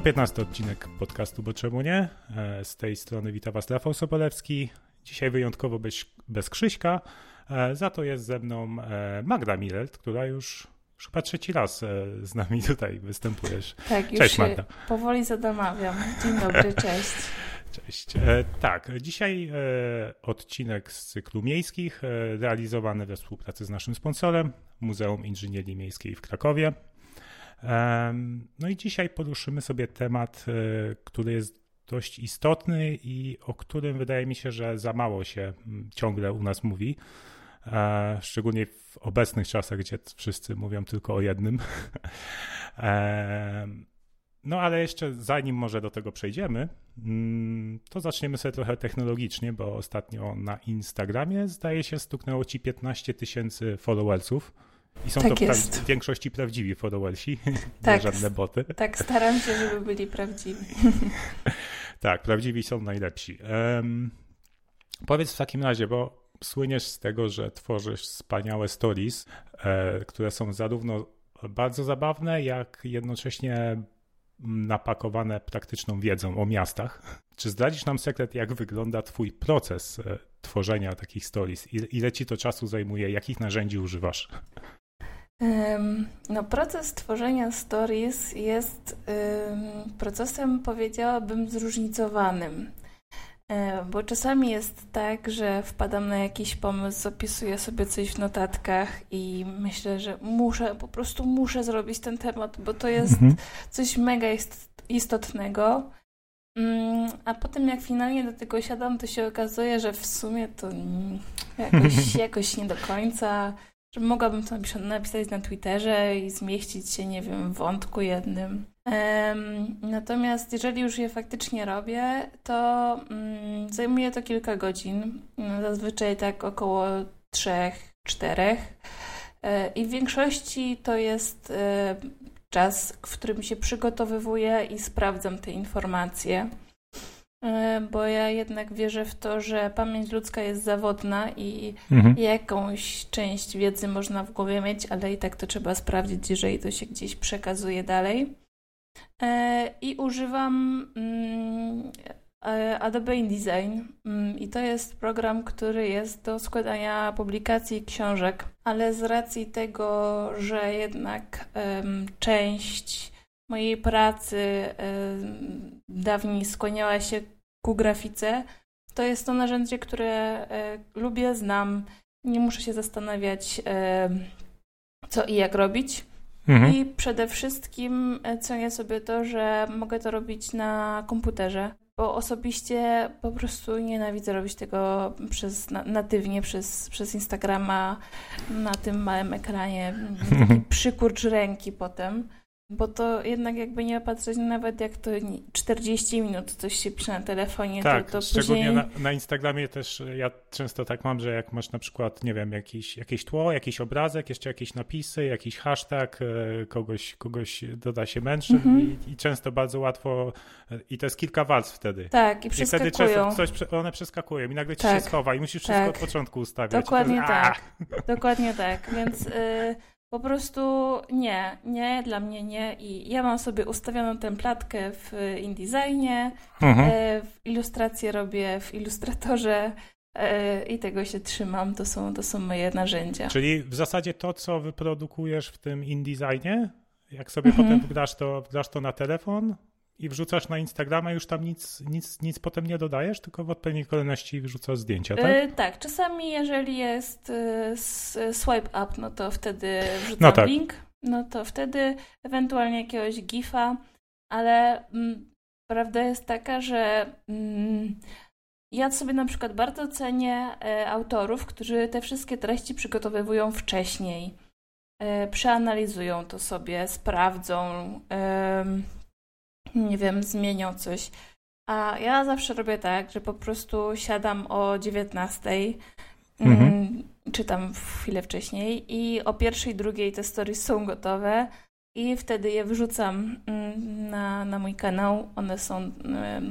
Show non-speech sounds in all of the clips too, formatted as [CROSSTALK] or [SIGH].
To 15 odcinek podcastu, bo czemu nie? E, z tej strony witam Was Rafał Sobolewski. Dzisiaj wyjątkowo bez, bez Krzyśka, e, za to jest ze mną e, Magda Milelt, która już, już chyba trzeci raz z nami tutaj występujesz. Tak, cześć, już Magda. powoli zadamawiam. Dzień dobry, [LAUGHS] cześć. Cześć. Tak, dzisiaj odcinek z cyklu miejskich realizowany we współpracy z naszym sponsorem, Muzeum Inżynierii Miejskiej w Krakowie. No i dzisiaj poruszymy sobie temat, e, który jest dość istotny i o którym wydaje mi się, że za mało się ciągle u nas mówi. E, szczególnie w obecnych czasach, gdzie wszyscy mówią tylko o jednym. [LAUGHS] No ale jeszcze zanim może do tego przejdziemy, mm, to zaczniemy sobie trochę technologicznie, bo ostatnio na Instagramie zdaje się stuknęło ci 15 tysięcy followersów. I są tak to jest. w większości prawdziwi followersi, [LAUGHS] tak, nie żadne boty. Tak, staram się, żeby byli prawdziwi. [LAUGHS] tak, prawdziwi są najlepsi. Um, powiedz w takim razie, bo słyniesz z tego, że tworzysz wspaniałe stories, e, które są zarówno bardzo zabawne, jak jednocześnie napakowane praktyczną wiedzą o miastach. Czy zdradzisz nam sekret, jak wygląda Twój proces e, tworzenia takich stories? Ile ci to czasu zajmuje? Jakich narzędzi używasz? No, proces tworzenia stories jest procesem, powiedziałabym, zróżnicowanym. E, bo czasami jest tak, że wpadam na jakiś pomysł, zapisuję sobie coś w notatkach i myślę, że muszę, po prostu muszę zrobić ten temat, bo to jest mhm. coś mega istotnego. Mm, a potem jak finalnie do tego siadam, to się okazuje, że w sumie to jakoś, [LAUGHS] jakoś nie do końca że mogłabym to napisać na Twitterze i zmieścić się, nie wiem, w wątku jednym. Natomiast jeżeli już je faktycznie robię, to um, zajmuje to kilka godzin, zazwyczaj tak około trzech, czterech. E, I w większości to jest e, czas, w którym się przygotowywuję i sprawdzam te informacje. E, bo ja jednak wierzę w to, że pamięć ludzka jest zawodna i mhm. jakąś część wiedzy można w głowie mieć, ale i tak to trzeba sprawdzić, jeżeli to się gdzieś przekazuje dalej. E, I używam mm, e, Adobe InDesign mm, i to jest program, który jest do składania publikacji książek, ale z racji tego, że jednak część mojej pracy dawniej skłaniała się ku grafice, to jest to narzędzie, które e, lubię, znam. Nie muszę się zastanawiać, e, co i jak robić. Mhm. I przede wszystkim e, cenię sobie to, że mogę to robić na komputerze, bo osobiście po prostu nienawidzę robić tego przez natywnie, przez, przez Instagrama na tym małym ekranie. [LAUGHS] Taki przykurcz ręki potem. Bo to jednak jakby nie patrzeć nawet jak to 40 minut coś się pisze na telefonie, tak, to, to szczególnie później... na, na, Instagramie też ja często tak mam, że jak masz na przykład, nie wiem, jakiś, jakieś tło, jakiś obrazek, jeszcze jakieś napisy, jakiś hashtag, e, kogoś, kogoś doda się mężczyzn -hmm. i, i, często bardzo łatwo i to jest kilka warstw wtedy. Tak, i przeskakują. I wtedy często coś, one przeskakują i nagle ci tak, się schowa i musisz wszystko tak. od początku ustawiać. Dokładnie jest, tak, dokładnie tak, więc... Y po prostu nie, nie, dla mnie nie. I ja mam sobie ustawioną templatkę w InDesignie, mhm. E, w ilustrację robię w Illustratorze e, i tego się trzymam. To są, to są moje narzędzia. Czyli w zasadzie to, co wyprodukujesz w tym InDesignie, jak sobie mhm. potem wgrasz to, wgrasz to na telefon, i wrzucasz na Instagrama, już tam nic, nic, nic potem nie dodajesz, tylko w odpowiedniej kolejności wrzucasz zdjęcia, tak? Yy, tak, czasami jeżeli jest yy, swipe up, no to wtedy wrzucam no tak. link, no to wtedy ewentualnie jakiegoś gifa, ale mm, prawda jest taka, że mm, ja sobie na przykład bardzo cenię autorów, którzy te wszystkie treści przygotowywują wcześniej. Przeanalizują to sobie, sprawdzą, nie wiem, zmienią coś. A ja zawsze robię tak, że po prostu siadam o 19, mhm. Mm, czytam chwilę wcześniej i o pierwszej, drugiej te stories są gotowe i wtedy je wrzucam mm, na, na mój kanał. One są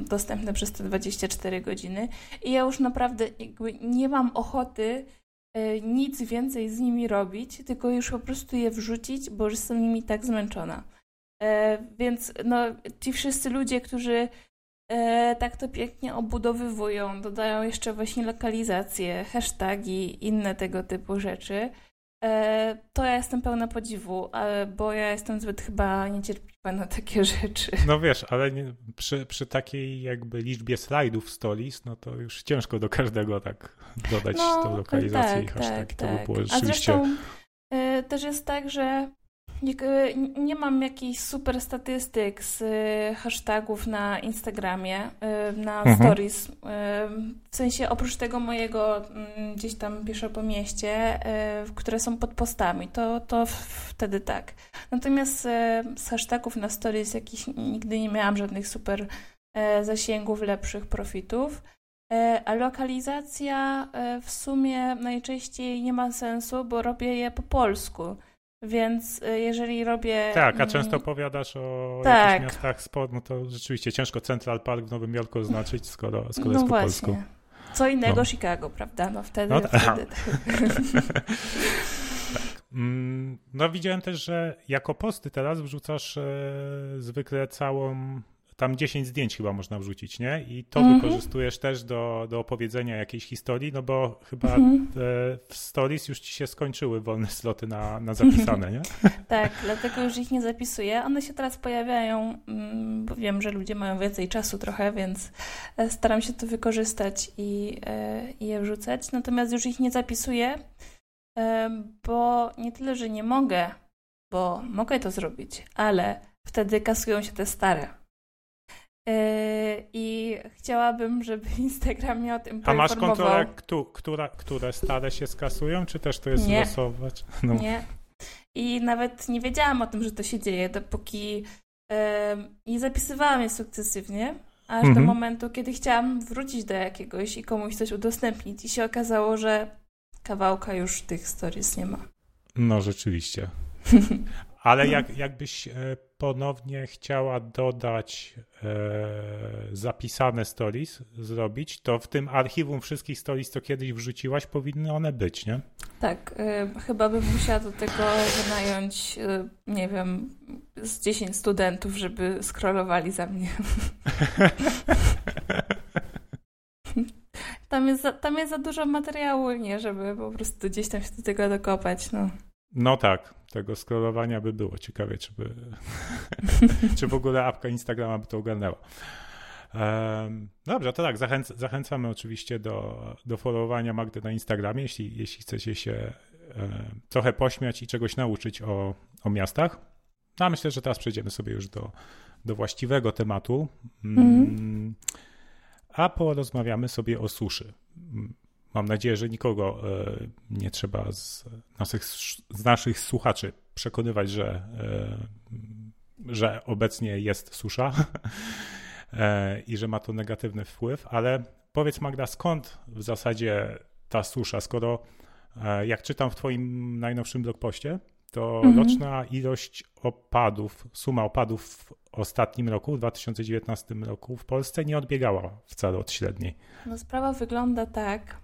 dostępne przez te 24 godziny i ja już naprawdę nie mam ochoty e, nic więcej z nimi robić, tylko już po prostu je wrzucić, bo już jestem nimi tak zmęczona. E, więc no, ci wszyscy ludzie, którzy e, tak to pięknie obudowywują, dodają jeszcze właśnie lokalizacje, hasztagi, inne tego typu rzeczy, e, to ja jestem pełna podziwu, bo ja jestem zbyt chyba niecierpliwa na takie [LAUGHS] rzeczy. No wiesz, ale nie, przy, przy takiej jakby liczbie slajdów stolis, no to już ciężko do każdego tak dodać no, tą lokalizację tak, i hashtag. Tak, to by tak. było rzeczywiście... A zresztą też jest tak, że nie, nie, mam jakichś super statystyk z y, hashtagów na Instagramie, y, na mhm. stories. W sensie oprócz tego mojego mm, gdzieś tam piszę po mieście, które są pod postami, to, to wtedy tak. Natomiast z hashtagów na stories jakichś nigdy nie miałam żadnych super zasięgów, lepszych profitów. A lokalizacja w sumie najczęściej nie ma sensu, bo robię je po polsku. Więc y, jeżeli robię. Tak, a często opowiadasz o tak. jakichś miastach spod, no to rzeczywiście ciężko Central Park w Nowym Jorku oznaczyć, skoro, skoro no jest po właśnie. polsku. Co innego no. Chicago, prawda? No wtedy. No, wtedy tak. tak. [LAUGHS] Mm, no widziałem też, że jako posty teraz wrzucasz e, zwykle całą tam 10 zdjęć chyba można wrzucić, nie? I to mm -hmm. wykorzystujesz też do, do opowiedzenia jakiejś historii, no bo chyba mm -hmm. w stories już ci się skończyły wolne [LAUGHS] sloty na, na zapisane, nie? [LAUGHS] tak, dlatego już ich nie zapisuję. One się teraz pojawiają, mm, bo wiem, że ludzie mają więcej czasu trochę, więc e, staram się to wykorzystać i, e, i je wrzucać. Natomiast już ich nie zapisuję, e, bo nie tyle, że nie mogę, bo mogę to zrobić, ale wtedy kasują się te stare. Yy, I chciałabym, żeby Instagram mnie o tym A masz kontrolę, która, które stare się skasują, czy też to jest nie. losować? [LAUGHS] No. Nie. I nawet nie wiedziałam o tym, że to się dzieje, dopóki yy, i zapisywałam je sukcesywnie, aż mhm. do momentu, kiedy chciałam wrócić do jakiegoś i komuś coś udostępnić. I się okazało, że kawałka już tych stories nie ma. No, rzeczywiście. [LAUGHS] Ale jak, jakbyś e, ponownie chciała dodać e, zapisane stories, zrobić, to w tym archiwum wszystkich stories, co kiedyś wrzuciłaś, powinny one być, nie? Tak, e, chyba bym musiała do tego wynająć, nie wiem, z 10 studentów, żeby scrollowali za mnie. [LAUGHS] tam, jest za, tam jest za dużo materiału, nie, żeby po prostu gdzieś tam się do tego dokopać, no. No tak, tego scrollowania by było. Ciekawe, czy, by, [LAUGHS] czy w ogóle apka Instagrama by to ogarnęła. Um, dobrze, to tak, zachęc zachęcamy oczywiście do, do followowania Magdy na Instagramie, jeśli, jeśli chcecie się e, trochę pośmiać i czegoś nauczyć o, o miastach. No, a myślę, że teraz przejdziemy sobie już do, do właściwego tematu. Mm -hmm. A porozmawiamy sobie o suszy. Mam nadzieję, że nikogo e, nie trzeba z naszych, z naszych słuchaczy przekonywać, że, e, że obecnie jest susza [LAUGHS] e, i że ma to negatywny wpływ, ale powiedz Magda, skąd w zasadzie ta susza, skoro jak czytam w Twoim najnowszym blogpoście, to mhm. roczna ilość opadów, suma opadów w ostatnim roku, w 2019 roku w Polsce nie odbiegała wcale od średniej. No sprawa wygląda tak,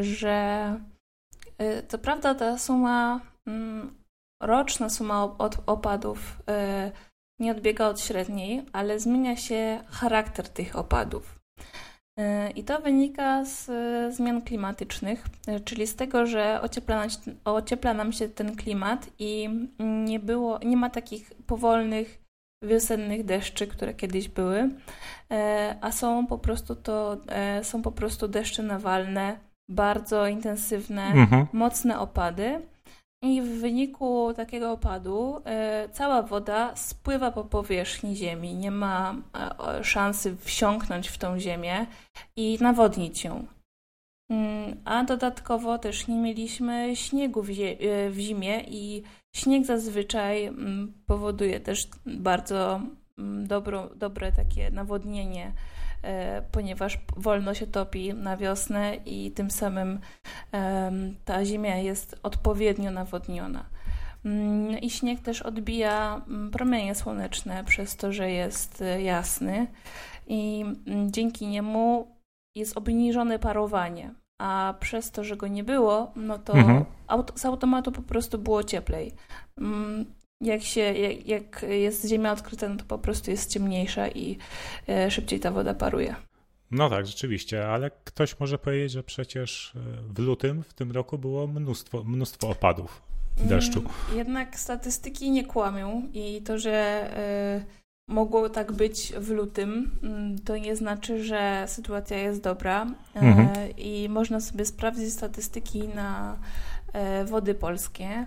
że e, co prawda ta suma, mm, roczna suma opadów e, nie odbiega od średniej, ale zmienia się charakter tych opadów. I to wynika z zmian klimatycznych, czyli z tego, że ociepla nam, się, ociepla nam się ten klimat i nie, było, nie ma takich powolnych wiosennych deszczy, które kiedyś były, a są po prostu to są po prostu deszcze nawalne bardzo intensywne, mhm. mocne opady. i w wyniku takiego opadu e, cała woda spływa po powierzchni ziemi. Nie ma e, szansy wsiąknąć w tą ziemię i nawodnić ją. Mm, a dodatkowo też nie mieliśmy śniegu w, e, zimie i śnieg zazwyczaj mm, powoduje też bardzo mm, dobro, dobre takie nawodnienie ponieważ wolno się topi na wiosnę i tym samym ta ziemia jest odpowiednio nawodniona. Mm, I śnieg też odbija mm, promienie słoneczne przez to, że jest e, jasny i mm, dzięki niemu jest obniżone parowanie, a przez to, że go nie było, no to mhm. z automatu po prostu było cieplej jak, się, jak, jak jest ziemia odkryta, no to po prostu jest ciemniejsza i e, szybciej ta woda paruje. No tak, rzeczywiście, ale ktoś może powiedzieć, że przecież e, w lutym w tym roku było mnóstwo, mnóstwo opadów deszczu. Mm, jednak statystyki nie kłamią i to, że y, mogło tak być w lutym, y, to nie znaczy, że sytuacja jest dobra mhm. i można sobie sprawdzić statystyki na wody polskie.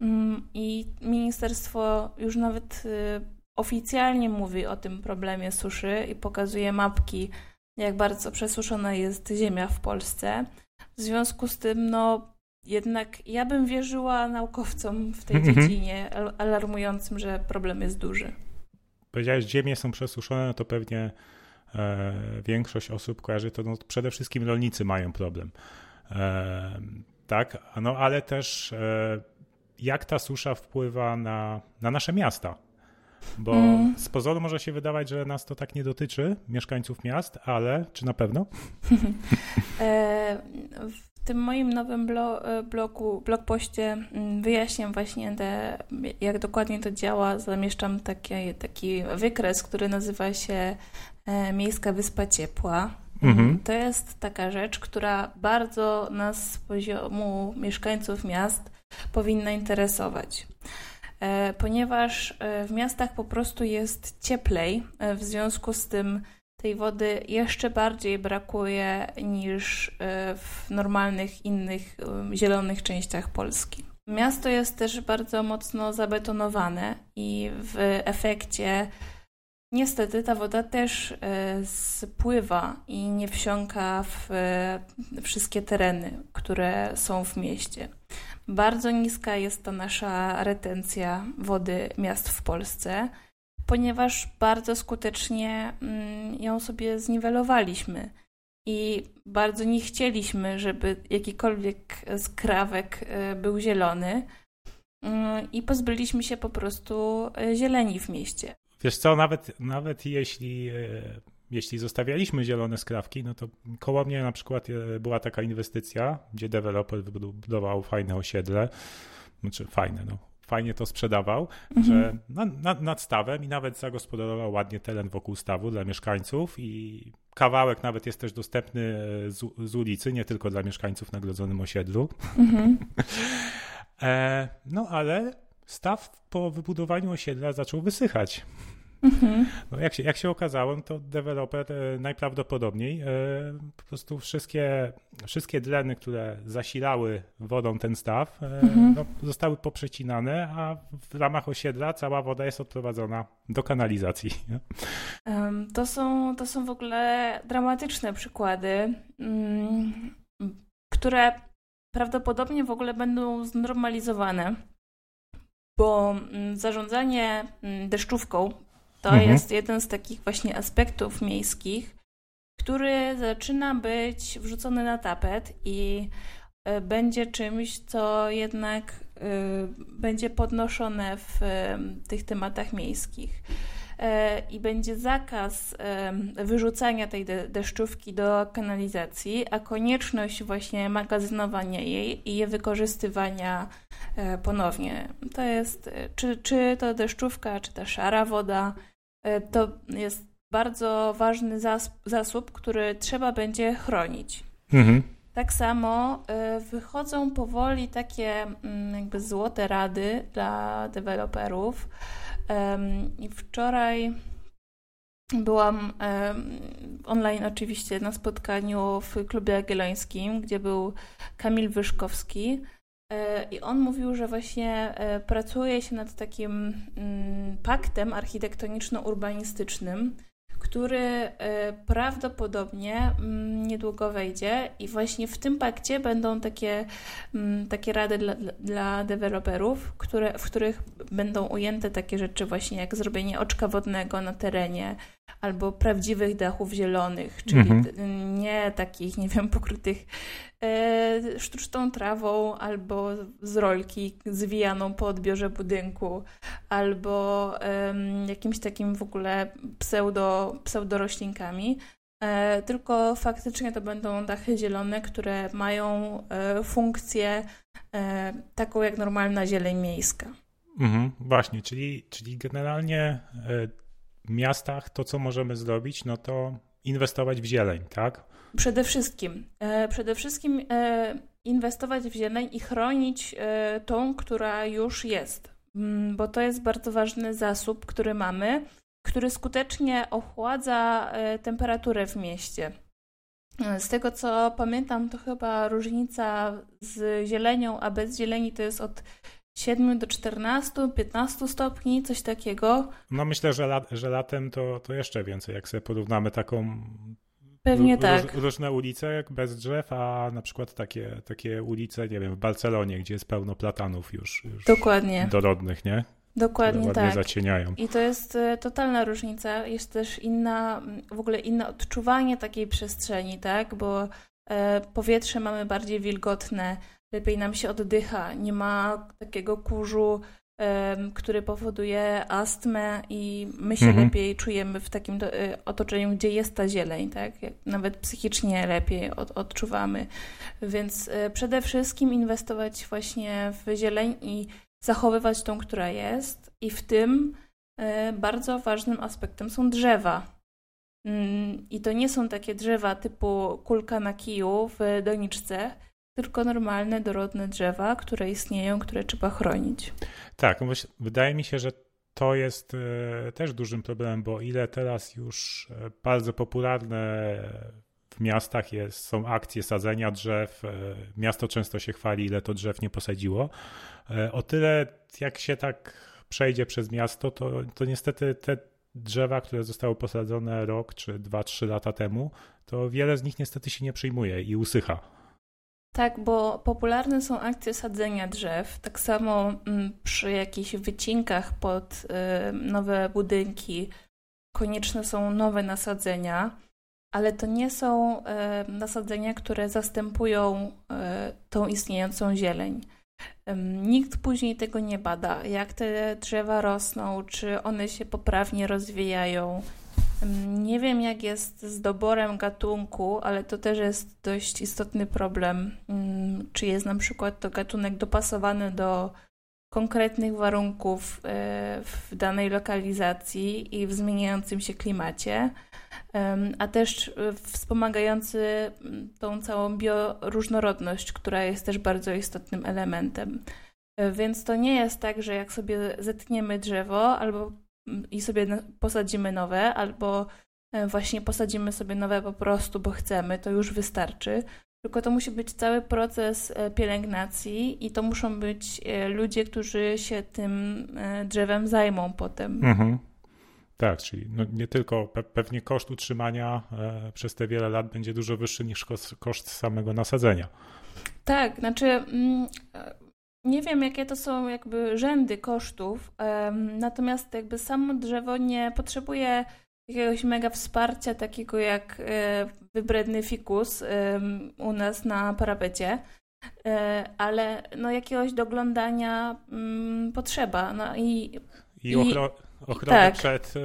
Mm, I ministerstwo już nawet y, oficjalnie mówi o tym problemie suszy i pokazuje mapki, jak bardzo przesuszona jest ziemia w Polsce. W związku z tym, no jednak ja bym wierzyła naukowcom w tej mhm. dziedzinie, alarmującym, że problem jest duży. Powiedziałeś, ziemie są przesuszone, to pewnie e, większość osób kojarzy to, no, przede wszystkim rolnicy mają problem. E, tak, no ale też e, jak ta susza wpływa na, na nasze miasta. Bo mm. z pozoru może się wydawać, że nas to tak nie dotyczy, mieszkańców miast, ale czy na pewno? [LAUGHS] E, w tym moim nowym blogu, blogpoście mm, wyjaśniam właśnie, te, jak dokładnie to działa. Zamieszczam taki, taki wykres, który nazywa się e, Miejska Wyspa Ciepła. Mhm. To jest taka rzecz, która bardzo nas z poziomu mieszkańców miast powinna interesować. E, ponieważ e, w miastach po prostu jest cieplej, e, w związku z tym tej wody jeszcze bardziej brakuje niż w normalnych innych zielonych częściach Polski. Miasto jest też bardzo mocno zabetonowane i w efekcie niestety ta woda też spływa i nie wsiąka w wszystkie tereny, które są w mieście. Bardzo niska jest ta nasza retencja wody miast w Polsce, ponieważ bardzo skutecznie mm, ją sobie zniwelowaliśmy. I bardzo nie chcieliśmy, żeby jakikolwiek skrawek e, był zielony. Mm, I pozbyliśmy się po prostu e, zieleni w mieście. Wiesz co, nawet, nawet jeśli e, jeśli zostawialiśmy zielone skrawki, no to koło mnie na przykład e, była taka inwestycja, gdzie deweloper wybudował fajne osiedle, znaczy fajne, no fajnie to sprzedawał, mhm. że nad, nad stawem i nawet zagospodarował ładnie teren wokół stawu dla mieszkańców i kawałek nawet jest też dostępny e, z, z ulicy, nie tylko dla mieszkańców na grodzonym osiedlu. Mhm. [LAUGHS] e, no ale staw po wybudowaniu osiedla zaczął wysychać. Mhm. No jak, się, jak się okazało, to deweloper e, najprawdopodobniej e, po prostu wszystkie, wszystkie dleny, które zasilały wodą ten staw, e, mhm. no, zostały poprzecinane, a w ramach osiedla cała woda jest odprowadzona do kanalizacji. [LAUGHS] To są, to są w ogóle dramatyczne przykłady, mm, które prawdopodobnie w ogóle będą znormalizowane bo mm, zarządzanie mm, deszczówką to mhm. jest jeden z takich właśnie aspektów miejskich, który zaczyna być wrzucony na tapet i e, będzie czymś, co jednak e, będzie podnoszone w e, tych tematach miejskich. I będzie zakaz wyrzucania tej deszczówki do kanalizacji, a konieczność właśnie magazynowania jej i jej wykorzystywania ponownie. To jest czy, czy to deszczówka, czy ta szara woda, E, to jest bardzo ważny zasób, który trzeba będzie chronić. Mhm. Tak samo e, wychodzą powoli takie mm, jakby złote rady dla deweloperów. I wczoraj byłam online oczywiście na spotkaniu w klubie jagiellońskim, gdzie był Kamil Wyszkowski, I on mówił, że właśnie pracuje się nad takim mm, paktem architektoniczno-urbanistycznym, który e, prawdopodobnie mm, niedługo wejdzie i właśnie w tym pakcie będą takie, mm, takie rady dla, dla deweloperów, które, w których będą ujęte takie rzeczy właśnie jak zrobienie oczka wodnego na terenie albo prawdziwych dachów zielonych, czyli mhm. nie takich, nie wiem, pokrytych e, sztuczną trawą albo z rolki zwijaną po odbiorze budynku, albo e, jakimś takim w ogóle pseudo, pseudoroślinkami. E, tylko faktycznie to będą dachy zielone, które mają e, funkcję e, taką jak normalna zieleń miejska. Mhm, właśnie, czyli, czyli generalnie e, miastach to, co możemy zrobić, no to inwestować w zieleń, tak? Przede wszystkim. E, przede wszystkim e, inwestować w zieleń i chronić e, tą, która już jest, mm, bo to jest bardzo ważny zasób, który mamy, który skutecznie ochładza temperaturę w mieście. Z tego co pamiętam, to chyba różnica z zielenią, a bez zieleni to jest od 7 do 14, 15 stopni, coś takiego. No myślę, że, lat, że latem to, to jeszcze więcej, jak sobie porównamy taką Pewnie tak. Różne ulice bez drzew, a na przykład takie, takie ulice, nie wiem, w Barcelonie, gdzie jest pełno platanów już, już Dokładnie. dorodnych, nie? Dokładnie Które tak. zacieniają. I to jest e, totalna różnica. Jest też inna, w ogóle inne odczuwanie takiej przestrzeni, tak? Bo e, powietrze mamy bardziej wilgotne, lepiej nam się oddycha, nie ma takiego kurzu, który powoduje astmę i my się mhm. lepiej czujemy w takim y, otoczeniu, gdzie jest ta zieleń, tak? Nawet psychicznie lepiej od, odczuwamy. Więc y, przede wszystkim inwestować właśnie w zieleń i zachowywać tą, która jest i w tym y, bardzo ważnym aspektem są drzewa. Mm, I to nie są takie drzewa typu kulka na kiju w doniczce, tylko normalne, dorodne drzewa, które istnieją, które trzeba chronić. Tak, no wydaje mi się, że to jest e, też dużym problemem, bo ile teraz już e, bardzo popularne w miastach jest, są akcje sadzenia drzew, e, miasto często się chwali, ile to drzew nie posadziło. O tyle, jak się tak przejdzie przez miasto, to, to niestety te drzewa, które zostały posadzone rok czy dwa, trzy lata temu, to wiele z nich niestety się nie przyjmuje i usycha. Tak, bo popularne są akcje sadzenia drzew. Tak samo mm, przy jakichś wycinkach pod y, nowe budynki konieczne są nowe nasadzenia, ale to nie są y, nasadzenia, które zastępują y, tą istniejącą zieleń. Nikt później tego nie bada, jak te drzewa rosną, czy one się poprawnie rozwijają, nie wiem, jak jest z doborem gatunku, ale to też jest dość istotny problem. Czy jest na przykład to gatunek dopasowany do konkretnych warunków e, w danej lokalizacji i w zmieniającym się klimacie, a też e, wspomagający tą całą bioróżnorodność, która jest też bardzo istotnym elementem. E, więc to nie jest tak, że jak sobie zetniemy drzewo albo i sobie posadzimy nowe, albo e, właśnie posadzimy sobie nowe po prostu, bo chcemy, to już wystarczy. Tylko to musi być cały proces e, pielęgnacji i to muszą być e, ludzie, którzy się tym drzewem zajmą potem. Mhm. Tak, czyli no nie tylko pe pewnie koszt utrzymania e, przez te wiele lat będzie dużo wyższy niż koszt, koszt samego nasadzenia. Tak, znaczy mm, nie wiem, jakie to są jakby rzędy kosztów, natomiast jakby samo drzewo nie potrzebuje jakiegoś mega wsparcia, takiego jak e, wybredny fikus u nas na parapecie, e, ale no jakiegoś doglądania mm, potrzeba. No i, i, ochro ochronę tak. przed, e,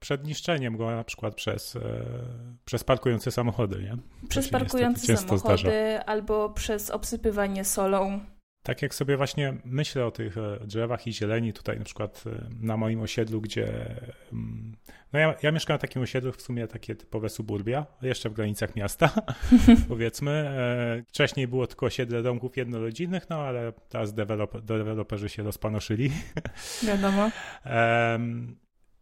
przed niszczeniem go na przykład przez, przez parkujące samochody, nie? Przez parkujące samochody albo przez obsypywanie solą. Tak jak sobie właśnie myślę o tych e, drzewach i zieleni, tutaj na przykład e, na moim osiedlu, gdzie. Mm, no ja, ja mieszkam na takim osiedlu, w sumie takie typowe suburbia, jeszcze w granicach miasta, [LAUGHS] powiedzmy. E, wcześniej było tylko osiedle domków jednorodzinnych, no ale teraz deweloper, deweloperzy się rozpanoszyli. Wiadomo. [LAUGHS]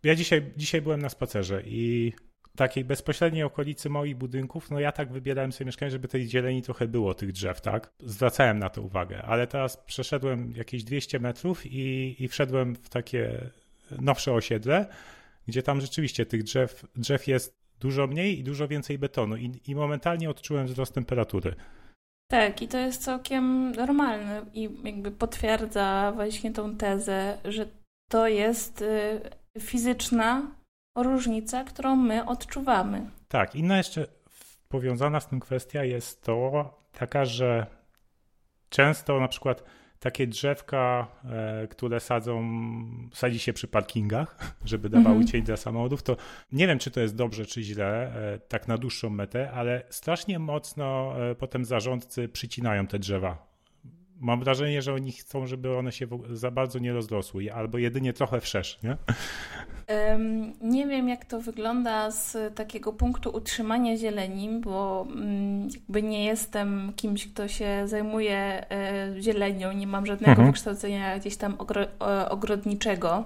Ja dzisiaj, dzisiaj byłem na spacerze i takiej bezpośredniej okolicy moich budynków, no ja tak wybierałem sobie mieszkanie, żeby tej zieleni trochę było, tych drzew, tak? Zwracałem na to uwagę, ale teraz przeszedłem jakieś 200 metrów i, i wszedłem w takie nowsze osiedle, gdzie tam rzeczywiście tych drzew, drzew jest dużo mniej i dużo więcej betonu i, i momentalnie odczułem wzrost temperatury. Tak, i to jest całkiem normalne i jakby potwierdza właśnie tą tezę, że to jest y, fizyczna różnica, którą my odczuwamy. Tak, inna jeszcze powiązana z tym kwestia jest to taka, że często na przykład takie drzewka, e, które sadzą, sadzi się przy parkingach, [LAUGHS] żeby dawały mhm. cień dla samochodów, to nie wiem, czy to jest dobrze, czy źle, e, tak na dłuższą metę, ale strasznie mocno e, potem zarządcy przycinają te drzewa mam wrażenie, że oni chcą, żeby one się za bardzo nie rozrosły, albo jedynie trochę wszerz, nie? Um, nie wiem, jak to wygląda z takiego punktu utrzymania zieleni, bo um, jakby nie jestem kimś, kto się zajmuje e, zielenią, nie mam żadnego mhm. wykształcenia gdzieś tam ogro, o, ogrodniczego.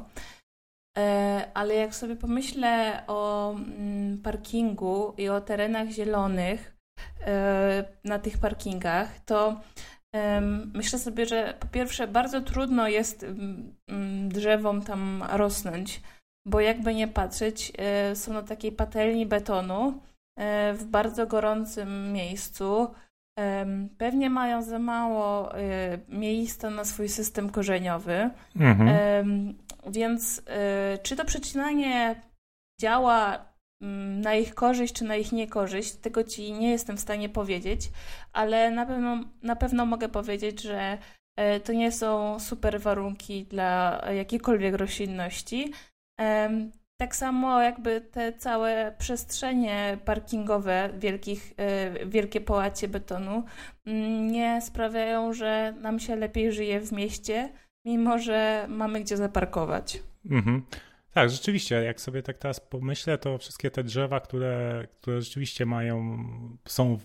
E, ale jak sobie pomyślę o mm, parkingu i o terenach zielonych e, na tych parkingach, to Myślę sobie, że po pierwsze bardzo trudno jest mm, mm, drzewom tam rosnąć, bo jakby nie patrzeć, e, są na takiej patelni betonu e, w bardzo gorącym miejscu. Pewnie mają za mało e, miejsca na swój system korzeniowy, mhm. więc czy to przecinanie działa na ich korzyść czy na ich niekorzyść, tego ci nie jestem w stanie powiedzieć, ale na pewno, na pewno mogę powiedzieć, że e, to nie są super warunki dla jakiejkolwiek roślinności. Tak samo jakby te całe przestrzenie parkingowe, wielkich, e, wielkie połacie betonu mm, nie sprawiają, że nam się lepiej żyje w mieście, mimo że mamy gdzie zaparkować. Mhm. Tak, rzeczywiście, jak sobie tak teraz pomyślę, to wszystkie te drzewa, które, które rzeczywiście mają, są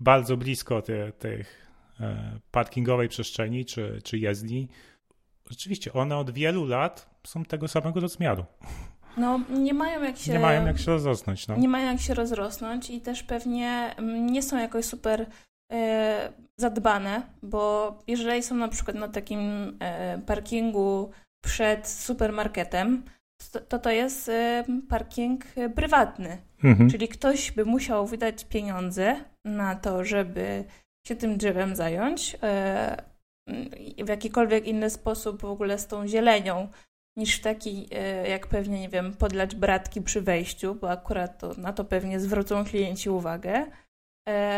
bardzo blisko tych, tych e, parkingowej przestrzeni czy, czy jezdni, rzeczywiście one od wielu lat są tego samego rozmiaru. No, nie mają jak się. Nie mają jak się rozrosnąć. No. Nie mają jak się rozrosnąć i też pewnie mm, nie są jakoś super e, zadbane, bo jeżeli są na przykład na takim e, parkingu przed supermarketem, to to jest y, parking prywatny. Mhm. Czyli ktoś by musiał wydać pieniądze na to, żeby się tym drzewem zająć y, w jakikolwiek inny sposób w ogóle z tą zielenią niż w taki, y, jak pewnie, nie wiem, podlać bratki przy wejściu, bo akurat to, na to pewnie zwrócą klienci uwagę,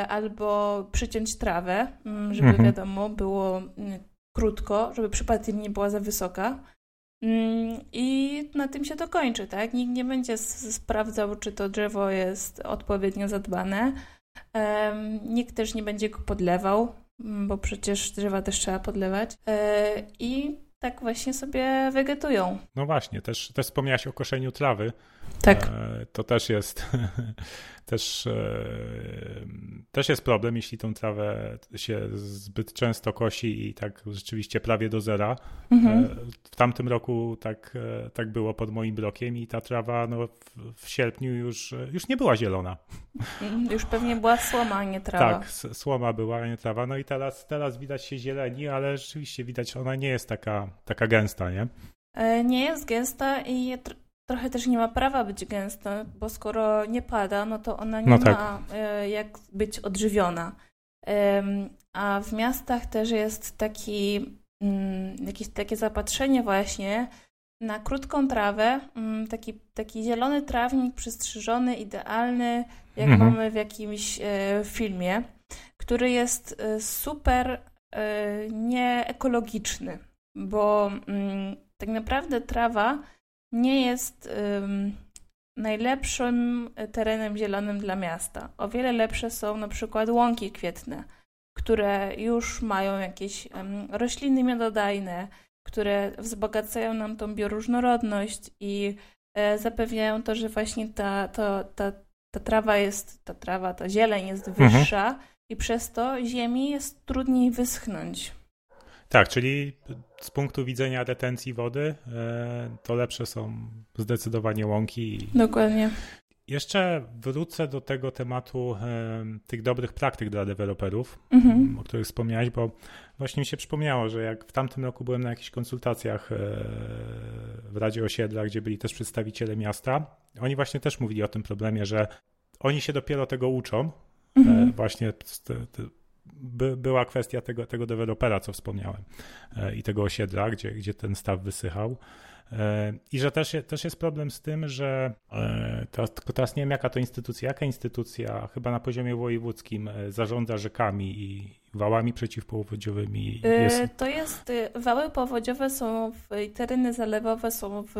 albo przyciąć trawę, mm, żeby mhm. wiadomo, było mm, krótko, żeby przypadkiem nie była za wysoka. Mm, I na tym się to kończy, tak? Nikt nie będzie sprawdzał, czy to drzewo jest odpowiednio zadbane. Nikt też nie będzie go podlewał, mm, bo przecież drzewa też trzeba podlewać. E, I tak właśnie sobie wegetują. No właśnie, też, też wspomniałaś o koszeniu trawy. Tak. E, to też jest [LAUGHS] też, e, też jest problem, jeśli tą trawę się zbyt często kosi i tak rzeczywiście prawie do zera. Mhm. E, w tamtym roku tak, tak było pod moim blokiem i ta trawa no, w, w sierpniu już, już nie była zielona. Mhm, już pewnie była słoma, a nie trawa. Tak, słoma była, a nie trawa. No i teraz, teraz widać się zieleni, ale rzeczywiście widać, ona nie jest taka, taka gęsta, nie? Nie jest gęsta i trochę też nie ma prawa być gęsta, bo skoro nie pada, no to ona nie no tak. ma e, jak być odżywiona. A w miastach też jest taki, mm, jakieś takie zapatrzenie właśnie na krótką trawę, mm, taki, taki zielony trawnik przystrzyżony, idealny, jak mhm. mamy w jakimś e, filmie, który jest e, super nieekologiczny, bo mm, tak naprawdę trawa nie jest um, najlepszym terenem zielonym dla miasta. O wiele lepsze są na przykład łąki kwietne, które już mają jakieś um, rośliny miododajne, które wzbogacają nam tą bioróżnorodność i e, zapewniają to, że właśnie ta, to, ta, ta trawa jest, ta trawa, ta zieleń jest mhm. wyższa mhm. i przez to ziemi jest trudniej wyschnąć. Tak, czyli z punktu widzenia retencji wody e, to lepsze są zdecydowanie łąki. Dokładnie. jeszcze wrócę do tego tematu e, tych dobrych praktyk dla deweloperów, mhm. o których wspomniałeś, bo właśnie mi się przypomniało, że jak w tamtym roku byłem na jakichś konsultacjach e, w Radzie Osiedla, gdzie byli też przedstawiciele miasta, oni właśnie też mówili o tym problemie, że oni się dopiero tego uczą. Mhm. Właśnie by, była kwestia tego, tego dewelopera, co wspomniałem, i tego osiedla, gdzie, gdzie ten staw wysychał. I że też, też jest problem z tym, że e, teraz, teraz nie wiem jaka to instytucja, jaka instytucja chyba na poziomie wojewódzkim e, zarządza rzekami i wałami przeciwpowodziowymi. E, jest... To jest, wały powodziowe są, w, tereny zalewowe są w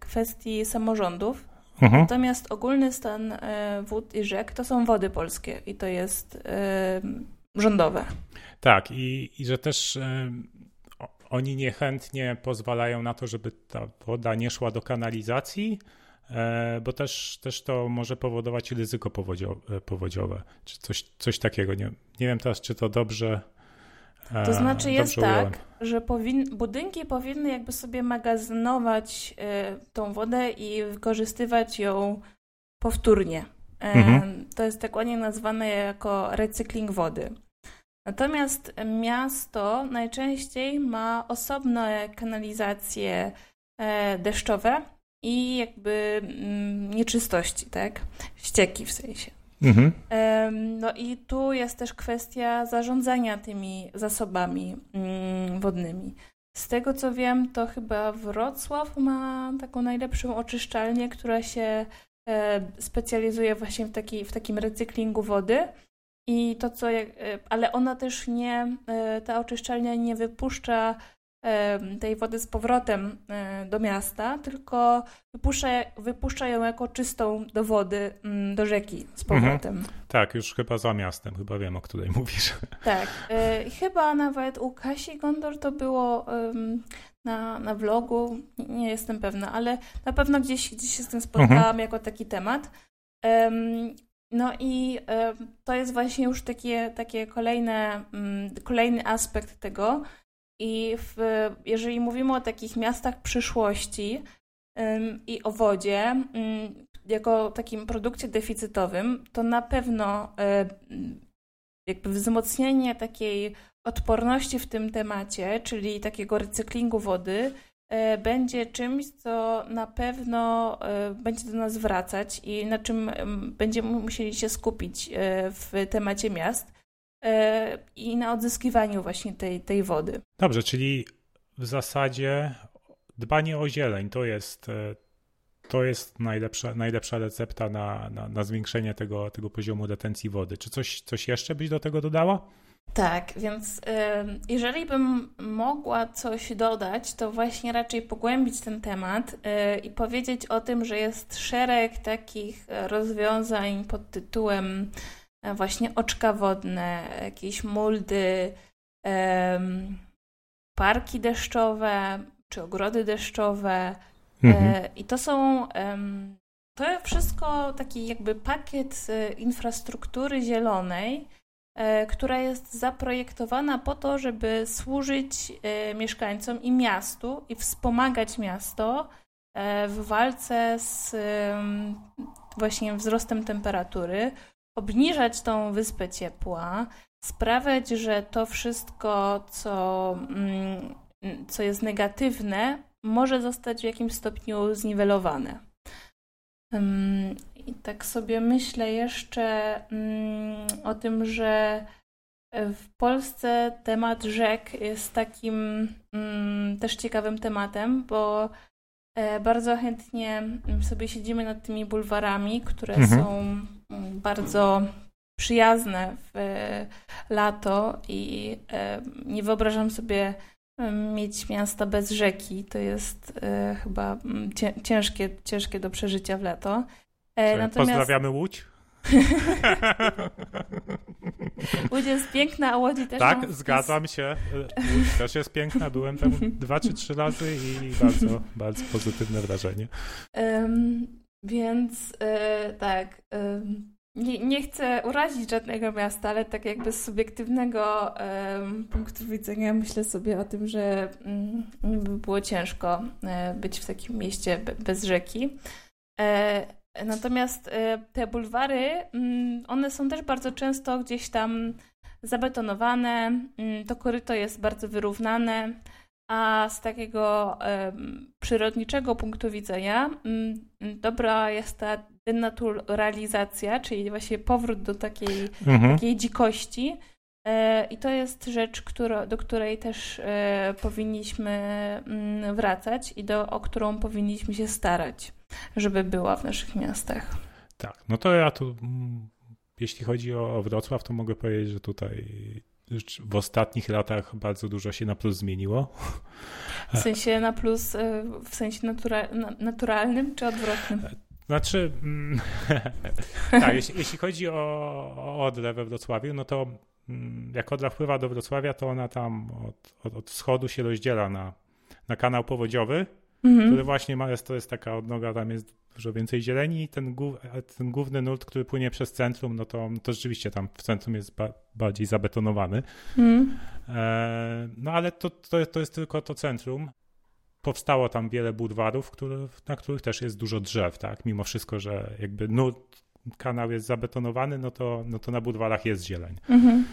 kwestii samorządów, mhm. natomiast ogólny stan wód i rzek to są wody polskie i to jest rządowe. Tak i, i że też oni niechętnie pozwalają na to, żeby ta woda nie szła do kanalizacji, e, bo też, też to może powodować ryzyko e, powodziowe, czy coś, coś takiego. Nie, nie wiem teraz, czy to dobrze. E, to znaczy jest tak, że powin, budynki powinny jakby sobie magazynować tą wodę i wykorzystywać ją powtórnie. Mhm. To jest dokładnie nazwane jako recykling wody. Natomiast miasto najczęściej ma osobne kanalizacje e, deszczowe i jakby mm, nieczystości, tak? Ścieki w sensie. Mhm. No i tu jest też kwestia zarządzania tymi zasobami mm, wodnymi. Z tego co wiem, to chyba Wrocław ma taką najlepszą oczyszczalnię, która się specjalizuje właśnie w, taki, w takim recyklingu wody. I to, co. E, ale ona też nie. E, ta oczyszczalnia nie wypuszcza e, tej wody z powrotem do miasta, tylko wypuszcza, wypuszcza ją jako czystą do wody, mm, do rzeki z mhm. powrotem. Mhm. Tak, już chyba za miastem, chyba wiem, o której [LAUGHS] mówisz. Tak. Chyba nawet u Kasi Gondor to było na, na vlogu, nie jestem pewna, ale na pewno gdzieś, gdzieś się z tym spotkałam mhm. jako taki temat. No i y, to jest właśnie już takie, takie kolejne, y, kolejny aspekt tego. I w, jeżeli mówimy o takich miastach przyszłości i o wodzie, jako takim produkcie deficytowym, to na pewno e, jakby wzmocnienie takiej odporności w tym temacie, czyli takiego recyklingu wody, E, będzie czymś, co na pewno e, będzie do nas wracać i na czym będziemy musieli się skupić e, w temacie miast i na odzyskiwaniu właśnie tej, tej wody. Dobrze, czyli w zasadzie dbanie o zieleń to jest, to jest najlepsza, najlepsza recepta na, na, na zwiększenie tego, tego poziomu retencji wody. Czy coś, coś jeszcze byś do tego dodała? Tak, więc jeżeli bym mogła coś dodać, to właśnie raczej pogłębić ten temat y, i powiedzieć o tym, że jest szereg takich rozwiązań pod tytułem e, właśnie oczka wodne, jakieś muldy, parki deszczowe czy ogrody deszczowe. E, mhm. I to są to wszystko taki jakby pakiet e, infrastruktury zielonej, E, która jest zaprojektowana po to, żeby służyć e, mieszkańcom i miastu i wspomagać miasto e, w walce z właśnie wzrostem temperatury, obniżać tą wyspę ciepła, sprawiać, że to wszystko, co, mm, co jest negatywne, może zostać w jakimś stopniu zniwelowane. I tak sobie myślę jeszcze mm, o tym, że w Polsce temat rzek jest takim mm, też ciekawym tematem, bo e, bardzo chętnie sobie siedzimy nad tymi bulwarami, które mhm. są mm, bardzo przyjazne w e, lato i e, nie wyobrażam sobie mieć miasta bez rzeki. To jest chyba ciężkie, ciężkie do przeżycia w lato. E, natomiast... Pozdrawiamy Łódź. [LAUGHS] Łódź jest piękna, a Łodzi też Tak, zgadzam się. [LAUGHS] Łódź też jest piękna. Byłem tam dwa czy trzy razy i bardzo, bardzo pozytywne wrażenie. Um, więc e, tak, nie, nie, chcę urazić żadnego miasta, ale tak jakby z subiektywnego punktu widzenia myślę sobie o tym, że mm, by było ciężko e, być w takim mieście bez rzeki. E, Natomiast te bulwary, mm, one są też bardzo często gdzieś tam zabetonowane, mm, to koryto jest bardzo wyrównane, a z takiego przyrodniczego punktu widzenia dobra jest ta denaturalizacja, czyli właśnie powrót do takiej, mhm. takiej dzikości. E, I to jest rzecz, która, do której też e, powinniśmy mm, wracać i do, o którą powinniśmy się starać, żeby była w naszych miastach. Tak, no to ja tu, jeśli chodzi o Wrocław, to mogę powiedzieć, że tutaj w ostatnich latach bardzo dużo się na plus zmieniło. W sensie na plus, e, w sensie natura naturalnym czy odwrotnym? Znaczy, mm, [LAUGHS] tak, jeśli, jeśli, chodzi o, o Odrę we Wrocławiu, no to mm, jak Odra wpływa do Wrocławia, to ona tam od, od, od wschodu się rozdziela na, na kanał powodziowy, mhm. który właśnie ma, jest, to jest taka odnoga, tam jest dużo więcej zieleni i ten, ten główny nurt, który płynie przez centrum, no to, to rzeczywiście tam w centrum jest ba, bardziej zabetonowany. Mhm. E, no ale to, to, to jest tylko to centrum powstało tam wiele budwarów, które, na których też jest dużo drzew, tak? Mimo wszystko, że jakby nurt, kanał jest zabetonowany, no to, no to na budwarach jest zieleń. Mhm.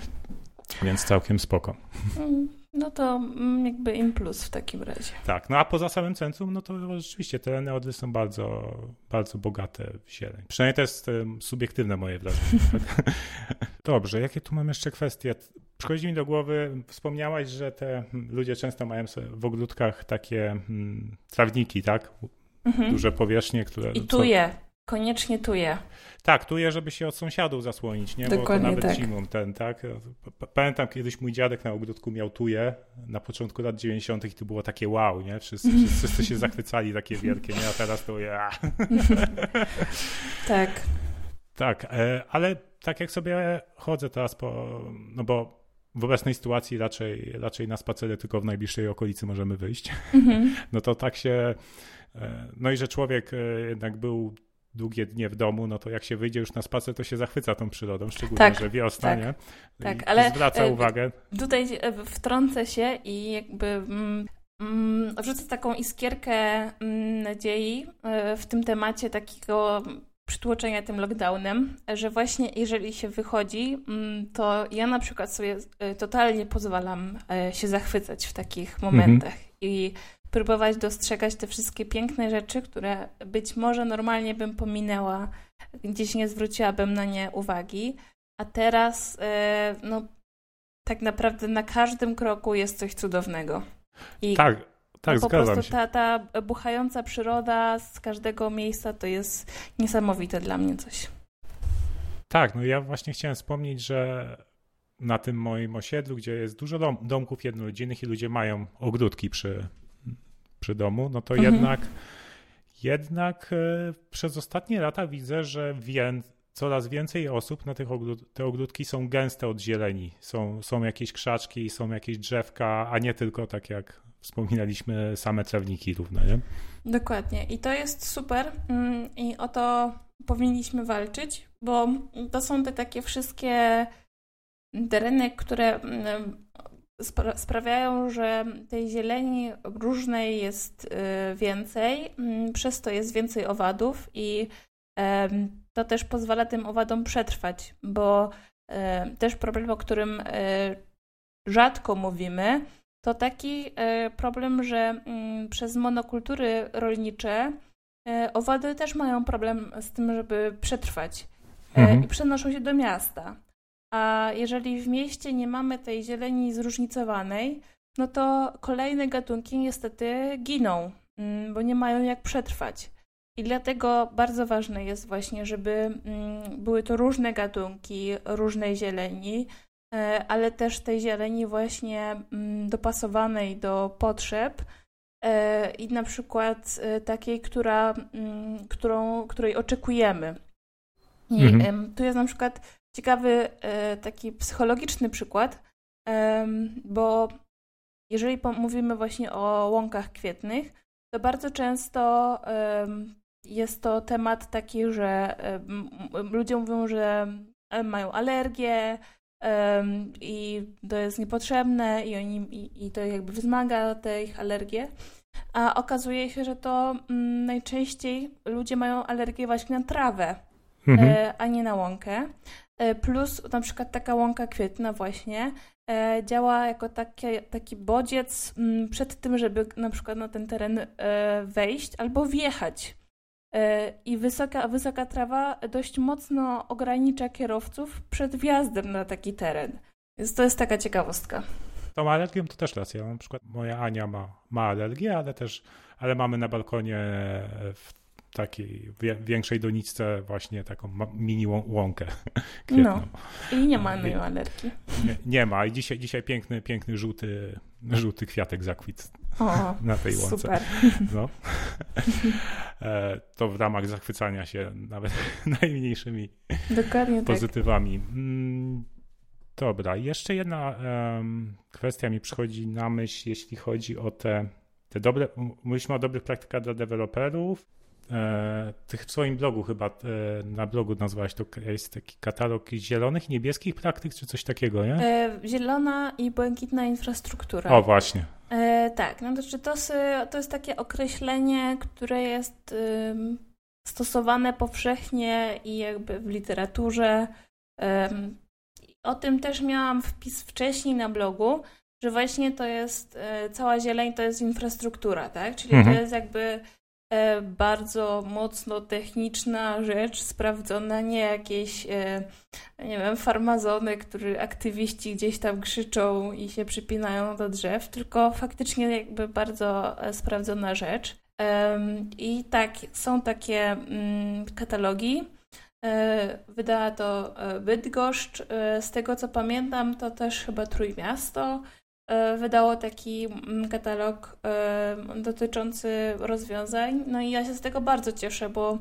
Więc całkiem spoko. Mm. No to mm, jakby im plus w takim razie. Tak, no a poza samym centrum, no to rzeczywiście te neody są bardzo, bardzo bogate w zieleń. Przynajmniej to jest subiektywne moje wrażenie. [LAUGHS] Dobrze, jakie tu mam jeszcze kwestie? Przychodzi mi do głowy, wspomniałaś, że te ludzie często mają w ogródkach takie hmm, trawniki, tak? Mhm. Duże powierzchnie, które... I tuje. Co... Koniecznie tuje. Tak, tuje, żeby się od sąsiadów zasłonić, nie? Dokładnie Bo to nawet tak. zimą ten, tak? Pamiętam kiedyś mój dziadek na ogródku miał tuje na początku lat 90. i to było takie wow, nie? Wszyscy, [LAUGHS] wszyscy się zachwycali, takie wielkie, nie? A teraz to ja. [LAUGHS] tak. Tak, e, ale tak jak sobie chodzę teraz po, no bo w obecnej sytuacji raczej, raczej na spacery tylko w najbliższej okolicy możemy wyjść, mm-hmm. [LAUGHS] no to tak się, e, no i że człowiek e, jednak był długie dnie w domu, no to jak się wyjdzie już na spacer, to się zachwyca tą przyrodą, szczególnie, tak, że wiosna, tak, nie? Tak, ale zwraca e, uwagę. Tutaj wtrącę się i jakby mm, mm, wrzucę taką iskierkę mm, nadziei w tym temacie takiego przytłoczenia tym lockdownem, że właśnie jeżeli się wychodzi, to ja na przykład sobie totalnie pozwalam się zachwycać w takich momentach mhm. i próbować dostrzegać te wszystkie piękne rzeczy, które być może normalnie bym pominęła, gdzieś nie zwróciłabym na nie uwagi, a teraz e, no, tak naprawdę na każdym kroku jest coś cudownego. I tak, tak, no, po prostu się. Ta, ta buchająca przyroda z każdego miejsca to jest niesamowite dla mnie coś. Tak, no ja właśnie chciałem wspomnieć, że na tym moim osiedlu, gdzie jest dużo dom, domków jednorodzinnych i ludzie mają ogródki przy, przy domu, no to mhm. jednak, jednak e, przez ostatnie lata widzę, że wię, coraz więcej osób na tych ogród, te ogródki są gęste od zieleni. Są, są jakieś krzaczki, są jakieś drzewka, a nie tylko tak jak wspominaliśmy, same trawniki równe, nie? Dokładnie. I to jest super mm, i o to powinniśmy walczyć, bo to są te takie wszystkie tereny, które mm, spra sprawiają, że tej zieleni różnej jest y, więcej, mm, przez to jest więcej owadów i to też pozwala tym owadom przetrwać, bo też problem, o którym e, rzadko mówimy, to taki e, problem, że mm, przez monokultury rolnicze e, owady też mają problem z tym, żeby przetrwać mhm. i przenoszą się do miasta. A jeżeli w mieście nie mamy tej zieleni zróżnicowanej, no to kolejne gatunki niestety giną, mm, bo nie mają jak przetrwać. I dlatego bardzo ważne jest właśnie, żeby mm, były to różne gatunki różnej zieleni, e, ale też tej zieleni właśnie mm, dopasowanej do potrzeb e, i na przykład e, takiej, która, którą, której oczekujemy. I mhm. tu jest na przykład ciekawy e, taki psychologiczny przykład, bo jeżeli mówimy właśnie o łąkach kwietnych, to bardzo często jest to temat taki, że ludzie mówią, że mają alergię i to jest niepotrzebne i, oni, i, i to jakby wzmaga te ich alergie. a okazuje się, że to mm, najczęściej ludzie mają alergię właśnie na trawę, mhm. e, a nie na łąkę. E, plus na przykład taka łąka kwietna właśnie e, działa jako takie, taki bodziec mm, przed tym, żeby na przykład na ten teren e, wejść albo wjechać. I wysoka, wysoka trawa dość mocno ogranicza kierowców przed wjazdem na taki teren. Więc to jest taka ciekawostka. Tą alergią to też racja. Na przykład moja Ania ma, ma alergię, ale też ale mamy na balkonie w takiej większej doniczce właśnie taką mini łąkę [LAUGHS] kwietną. No i nie ma no, alergii. Nie, nie, ma i dzisiaj, dzisiaj piękny, piękny żółty, żółty kwiatek zakwitł [LAUGHS] na tej łące. Super. [LAUGHS] No. E, to w ramach zachwycania się nawet najmniejszymi Dokładnie tak. pozytywami. Tak. Dobra, jeszcze jedna um, kwestia mi przychodzi na myśl, jeśli chodzi o te, te dobre, mówiliśmy o dobrych praktykach dla deweloperów, e, tych w swoim blogu chyba, e, na blogu nazwałaś to, jest taki katalog zielonych i niebieskich praktyk, czy coś takiego, nie? E, zielona i błękitna infrastruktura. O, właśnie. Tak, no to, czy to, to jest takie określenie, które jest stosowane powszechnie i jakby w literaturze. O tym też miałam wpis wcześniej na blogu, że właśnie to jest cała zieleń to jest infrastruktura, tak? Czyli mhm. to jest jakby bardzo mocno techniczna rzecz, sprawdzona, nie jakieś, e, nie wiem, farmazony, które aktywiści gdzieś tam krzyczą i się przypinają do drzew, tylko faktycznie jakby bardzo sprawdzona rzecz. I tak, są takie mm, katalogi, E, wydała to e, Bydgoszcz. E, z tego co pamiętam, to też chyba Trójmiasto wydało taki katalog dotyczący rozwiązań. No i ja się z tego bardzo cieszę, bo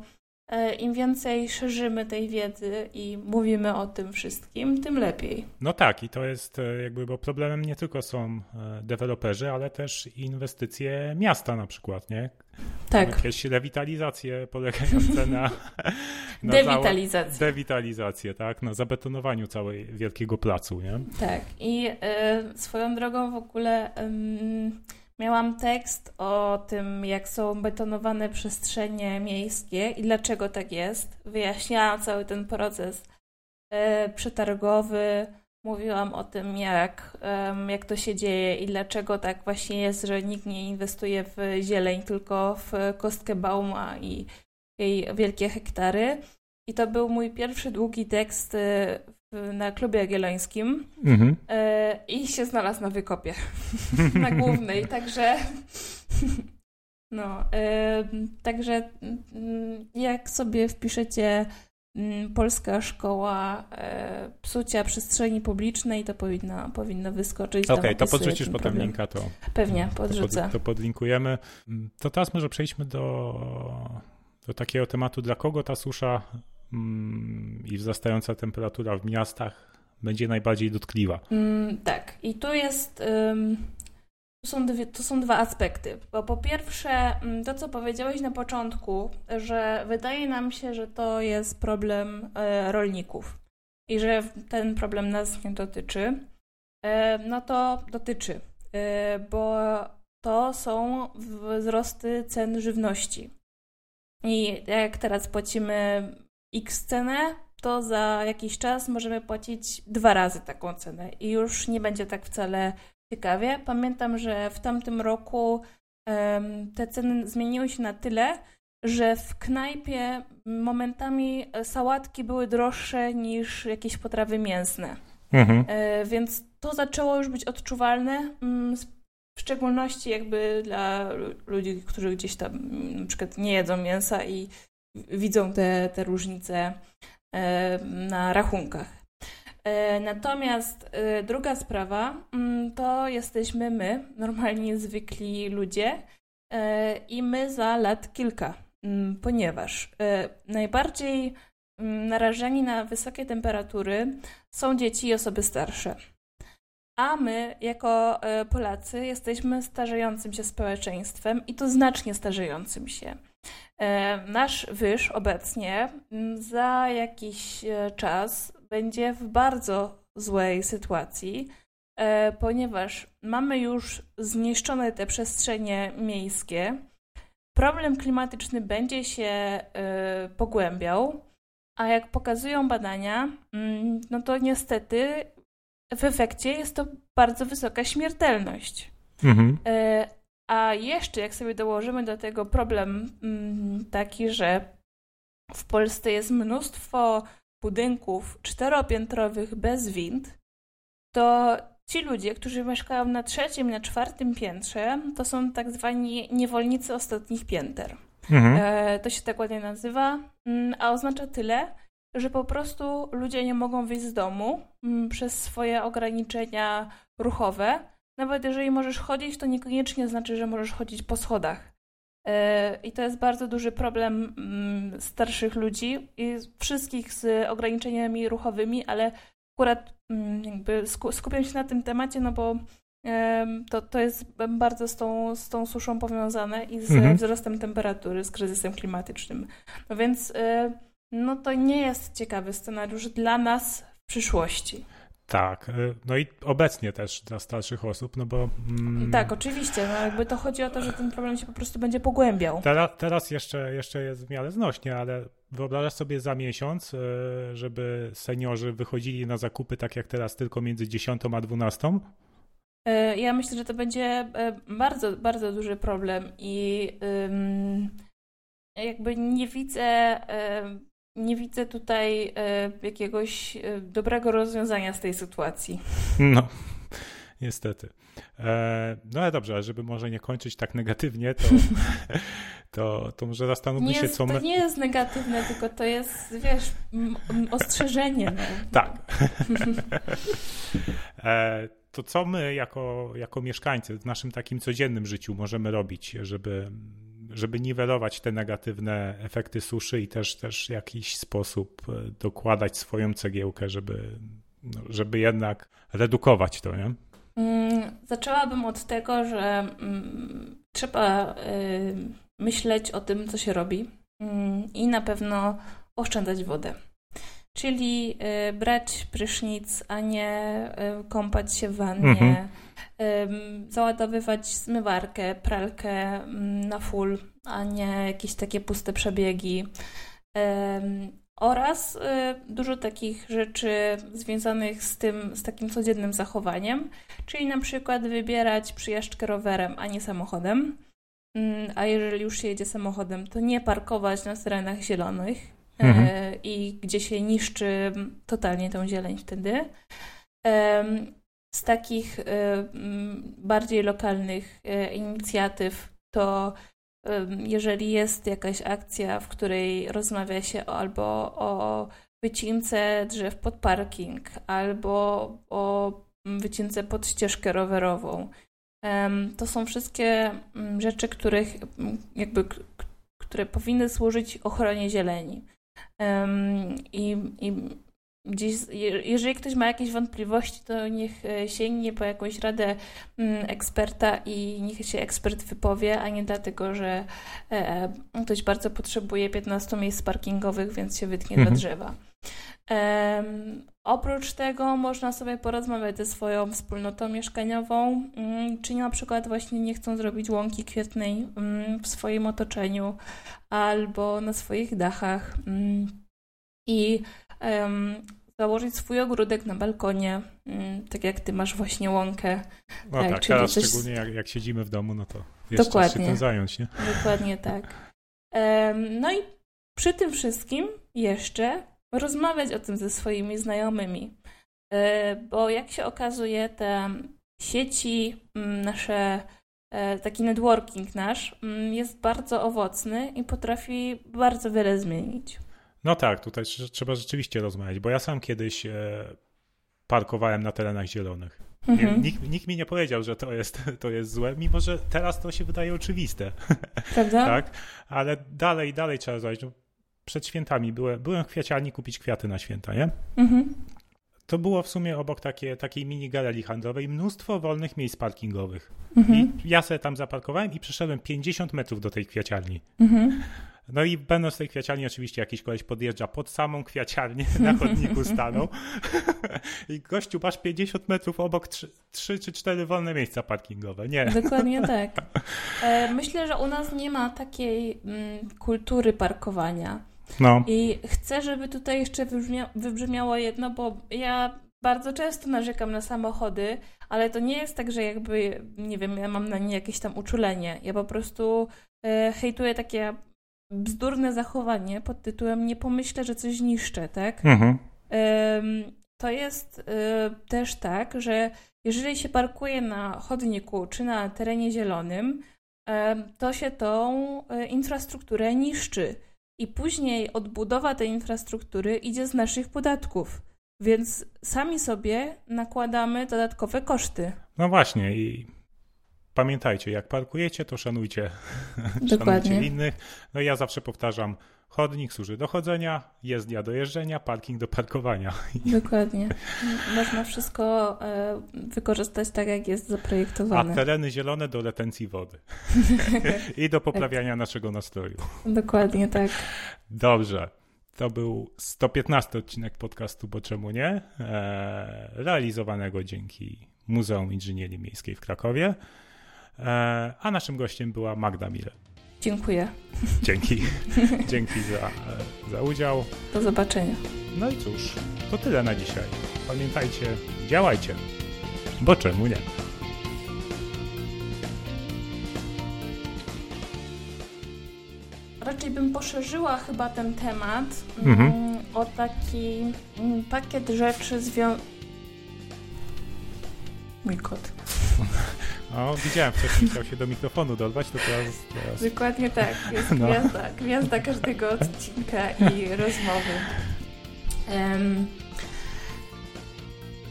im więcej szerzymy tej wiedzy i mówimy o tym wszystkim, tym lepiej. No tak, i to jest jakby, bo problemem nie tylko są deweloperzy, ale też inwestycje miasta na przykład, nie? Tak. Jakieś rewitalizacje polegające na. [LAUGHS] na dewitalizację. Dewitalizację, tak? Na zabetonowaniu całej wielkiego placu, nie? Tak. I y, swoją drogą w ogóle. Y, Miałam tekst o tym, jak są betonowane przestrzenie miejskie i dlaczego tak jest. Wyjaśniałam cały ten proces y, przetargowy, mówiłam o tym, jak, jak to się dzieje i dlaczego tak właśnie jest, że nikt nie inwestuje w zieleń, tylko w kostkę bauma i jej wielkie hektary. I to był mój pierwszy długi tekst y, na klubie jagiellońskim mhm. Y, i się znalazł na wykopie [LAUGHS] na głównej, także no, także mm, jak sobie wpiszecie Mm, polska szkoła e, psucia przestrzeni publicznej, to powinno, powinno wyskoczyć. Okej, okay, to podrzucisz potem problem. linka, to, Pewnie, podrzucę. To, pod, to podlinkujemy. Mm, to teraz może przejdźmy do, do takiego tematu, dla kogo ta susza i wzrastająca temperatura w miastach będzie najbardziej dotkliwa. Mm, tak, i tu jest... To są, dwie, to są dwa aspekty. Bo po pierwsze, mm, to co powiedziałeś na początku, że wydaje nam się, że to jest problem e, rolników i że ten problem nas nie dotyczy. E, no to dotyczy, e, bo to są wzrosty cen żywności. I jak teraz płacimy X cenę, to za jakiś czas możemy płacić dwa razy taką cenę i już nie będzie tak wcale ciekawie. Pamiętam, że w tamtym roku um, te ceny zmieniły się na tyle, że w knajpie momentami sałatki były droższe niż jakieś potrawy mięsne. Mhm. E, więc to zaczęło już być odczuwalne, mm, w szczególności jakby dla ludzi, którzy gdzieś tam na przykład nie jedzą mięsa i widzą te, te różnice e, na rachunkach. E, natomiast e, druga sprawa mm, to jesteśmy my, normalnie zwykli ludzie, i my za lat kilka, mm, ponieważ najbardziej mm, narażeni na wysokie temperatury są dzieci i osoby starsze. A my, jako Polacy, jesteśmy starzejącym się społeczeństwem i to znacznie starzejącym się. Nasz wyż obecnie za jakiś czas będzie w bardzo złej sytuacji, e, ponieważ mamy już zniszczone te przestrzenie miejskie. Problem klimatyczny będzie się e, pogłębiał, a jak pokazują badania, mm, no to niestety w efekcie jest to bardzo wysoka śmiertelność. Mhm. A jeszcze, jak sobie dołożymy do tego problem mm, taki, że w Polsce jest mnóstwo budynków czteropiętrowych bez wind, to ci ludzie, którzy mieszkają na trzecim, na czwartym piętrze, to są tak zwani niewolnicy ostatnich pięter. Mhm. E, to się tak ładnie nazywa, mm, a oznacza tyle, że po prostu ludzie nie mogą wyjść z domu mm, przez swoje ograniczenia ruchowe. Nawet jeżeli możesz chodzić, to niekoniecznie znaczy, że możesz chodzić po schodach. E, I to jest bardzo duży problem mm, starszych ludzi i wszystkich z ograniczeniami ruchowymi, ale akurat mm, jakby skupiam się na tym temacie, no bo to, to jest bardzo z tą, z tą suszą powiązane i z mhm. wzrostem temperatury, z kryzysem klimatycznym. No więc e, no to nie jest ciekawy scenariusz dla nas w przyszłości. Tak, y, no i obecnie też dla starszych osób, no bo... Mm, tak, oczywiście, no jakby to chodzi o to, że ten problem się po prostu będzie pogłębiał. Teraz, teraz jeszcze, jeszcze jest w miarę znośnie, ale wyobrażasz sobie za miesiąc, y, żeby seniorzy wychodzili na zakupy tak jak teraz, tylko między 10 a 12? Y, ja myślę, że to będzie bardzo, bardzo duży problem i jakby nie widzę nie widzę tutaj e, jakiegoś e, dobrego rozwiązania z tej sytuacji. No, niestety. E, no ale dobrze, żeby może nie kończyć tak negatywnie, to, [LAUGHS] to, to może zastanówmy się, co my... To nie jest negatywne, tylko to jest, wiesz, ostrzeżenie. No. Tak. [LAUGHS] to co my jako, jako mieszkańcy w naszym takim codziennym życiu możemy robić, żeby żeby niwelować te negatywne efekty suszy i też, też w jakiś sposób e, dokładać swoją cegiełkę, żeby, no, żeby jednak redukować to, nie? Mm, zaczęłabym od tego, że mm, trzeba y, myśleć o tym, co się robi mm, i na pewno oszczędzać wodę. Czyli y, brać prysznic, a nie y, kąpać się w wannie, mhm załadowywać zmywarkę, pralkę mm, na full, a nie jakieś takie puste przebiegi. Oraz y, dużo takich rzeczy związanych z tym, z takim codziennym zachowaniem, czyli na przykład wybierać przyjażdżkę rowerem, a nie samochodem. A jeżeli już się jedzie samochodem, to nie parkować na terenach zielonych mhm. E, i gdzie się niszczy totalnie tą zieleń wtedy. Z takich mm, bardziej lokalnych inicjatyw to jeżeli jest jakaś akcja, w której rozmawia się albo o wycince drzew pod parking, albo o wycince pod ścieżkę rowerową, to są wszystkie mm, rzeczy, których jakby, które powinny służyć ochronie zieleni. I, i gdzieś, jeżeli ktoś ma jakieś wątpliwości, to niech e, sięgnie po jakąś radę mm, eksperta i niech się ekspert wypowie, a nie dlatego, że e, e, ktoś bardzo potrzebuje 15 miejsc parkingowych, więc się wytnie mhm. do drzewa. Um, oprócz tego można sobie porozmawiać ze swoją wspólnotą mieszkaniową, um, czy na przykład właśnie nie chcą zrobić łąki kwietnej um, w swoim otoczeniu albo na swoich dachach. I założyć swój ogródek na balkonie, mm, tak jak ty masz właśnie łąkę. No tak, tak teraz coś... szczególnie jak, jak, siedzimy w domu, no to jest Dokładnie. czas się tym zająć, nie? Dokładnie tak. No i przy tym wszystkim jeszcze rozmawiać o tym ze swoimi znajomymi, e, bo jak się okazuje, te sieci, mm, nasze e, taki networking nasz mm, jest bardzo owocny i potrafi bardzo wiele zmienić. No tak, tutaj trzeba rzeczywiście rozmawiać, bo ja sam kiedyś e, parkowałem na terenach zielonych. Mhm. Nikt, nikt, mi nie powiedział, że to jest, [LAUGHS] to jest złe, mimo że teraz to się wydaje oczywiste. [LAUGHS] Prawda? tak, ale dalej, dalej trzeba zrobić. No, przed świętami byłem, byłem w kwiaciarni kupić kwiaty na święta, nie? Mhm. To było w sumie obok takie, takiej mini galerii handlowej mnóstwo wolnych miejsc parkingowych. Mhm. I ja sobie tam zaparkowałem i przeszedłem 50 metrów do tej kwiaciarni. Mhm. No i będąc w tej kwiaciarni, oczywiście jakiś koleś podjeżdża pod samą kwiaciarnię, [LAUGHS] na chodniku stanął. [LAUGHS] I gościu, masz 50 metrów obok 3, 3 czy 4 wolne miejsca parkingowe. Nie. Dokładnie [LAUGHS] tak. E, myślę, że u nas nie ma takiej mm, kultury parkowania. No. I chcę, żeby tutaj jeszcze wybrzmia wybrzmiało jedno, bo ja bardzo często narzekam na samochody, ale to nie jest tak, że jakby, nie wiem, ja mam na nie jakieś tam uczulenie. Ja po prostu e, hejtuję takie bzdurne zachowanie pod tytułem nie pomyślę, że coś niszczę, tak? Mhm. To jest e, też tak, że jeżeli się parkuje na chodniku czy na terenie zielonym, to się tą e, infrastrukturę niszczy. I później odbudowa tej infrastruktury idzie z naszych podatków. Więc sami sobie nakładamy dodatkowe koszty. No właśnie i pamiętajcie, jak parkujecie, to szanujcie, [LAUGHS] szanujcie innych. No ja zawsze powtarzam, chodnik służy do chodzenia, jezdnia do jeżdżenia, parking do parkowania. [LAUGHS] Dokładnie. Można wszystko e, wykorzystać tak, jak jest zaprojektowane. A tereny zielone do retencji wody [LAUGHS] i do poprawiania tak. naszego nastroju. Dokładnie tak. Dobrze. To był 115 odcinek podcastu, bo czemu nie? E, realizowanego dzięki Muzeum Inżynierii Miejskiej w Krakowie. E, a naszym gościem była Magda Mile. Dziękuję. Dzięki. [LAUGHS] Dzięki za, za udział. Do zobaczenia. No i cóż, to tyle na dzisiaj. Pamiętajcie, działajcie, bo czemu nie? raczej bym poszerzyła chyba ten temat mhm. Mm, o taki mm, pakiet rzeczy związanych. Mój kot. [LAUGHS] O, widziałem wcześniej, chciał się do mikrofonu dorwać, to teraz... teraz... Dokładnie tak, jest [LAUGHS] no. gwiazda, gwiazda każdego odcinka i rozmowy. Um,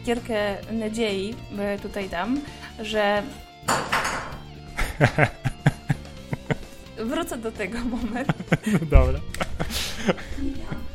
kierkę nadziei tutaj dam, że [LAUGHS] Wrócę do tego momentu. Dobra. Ja cię proszę.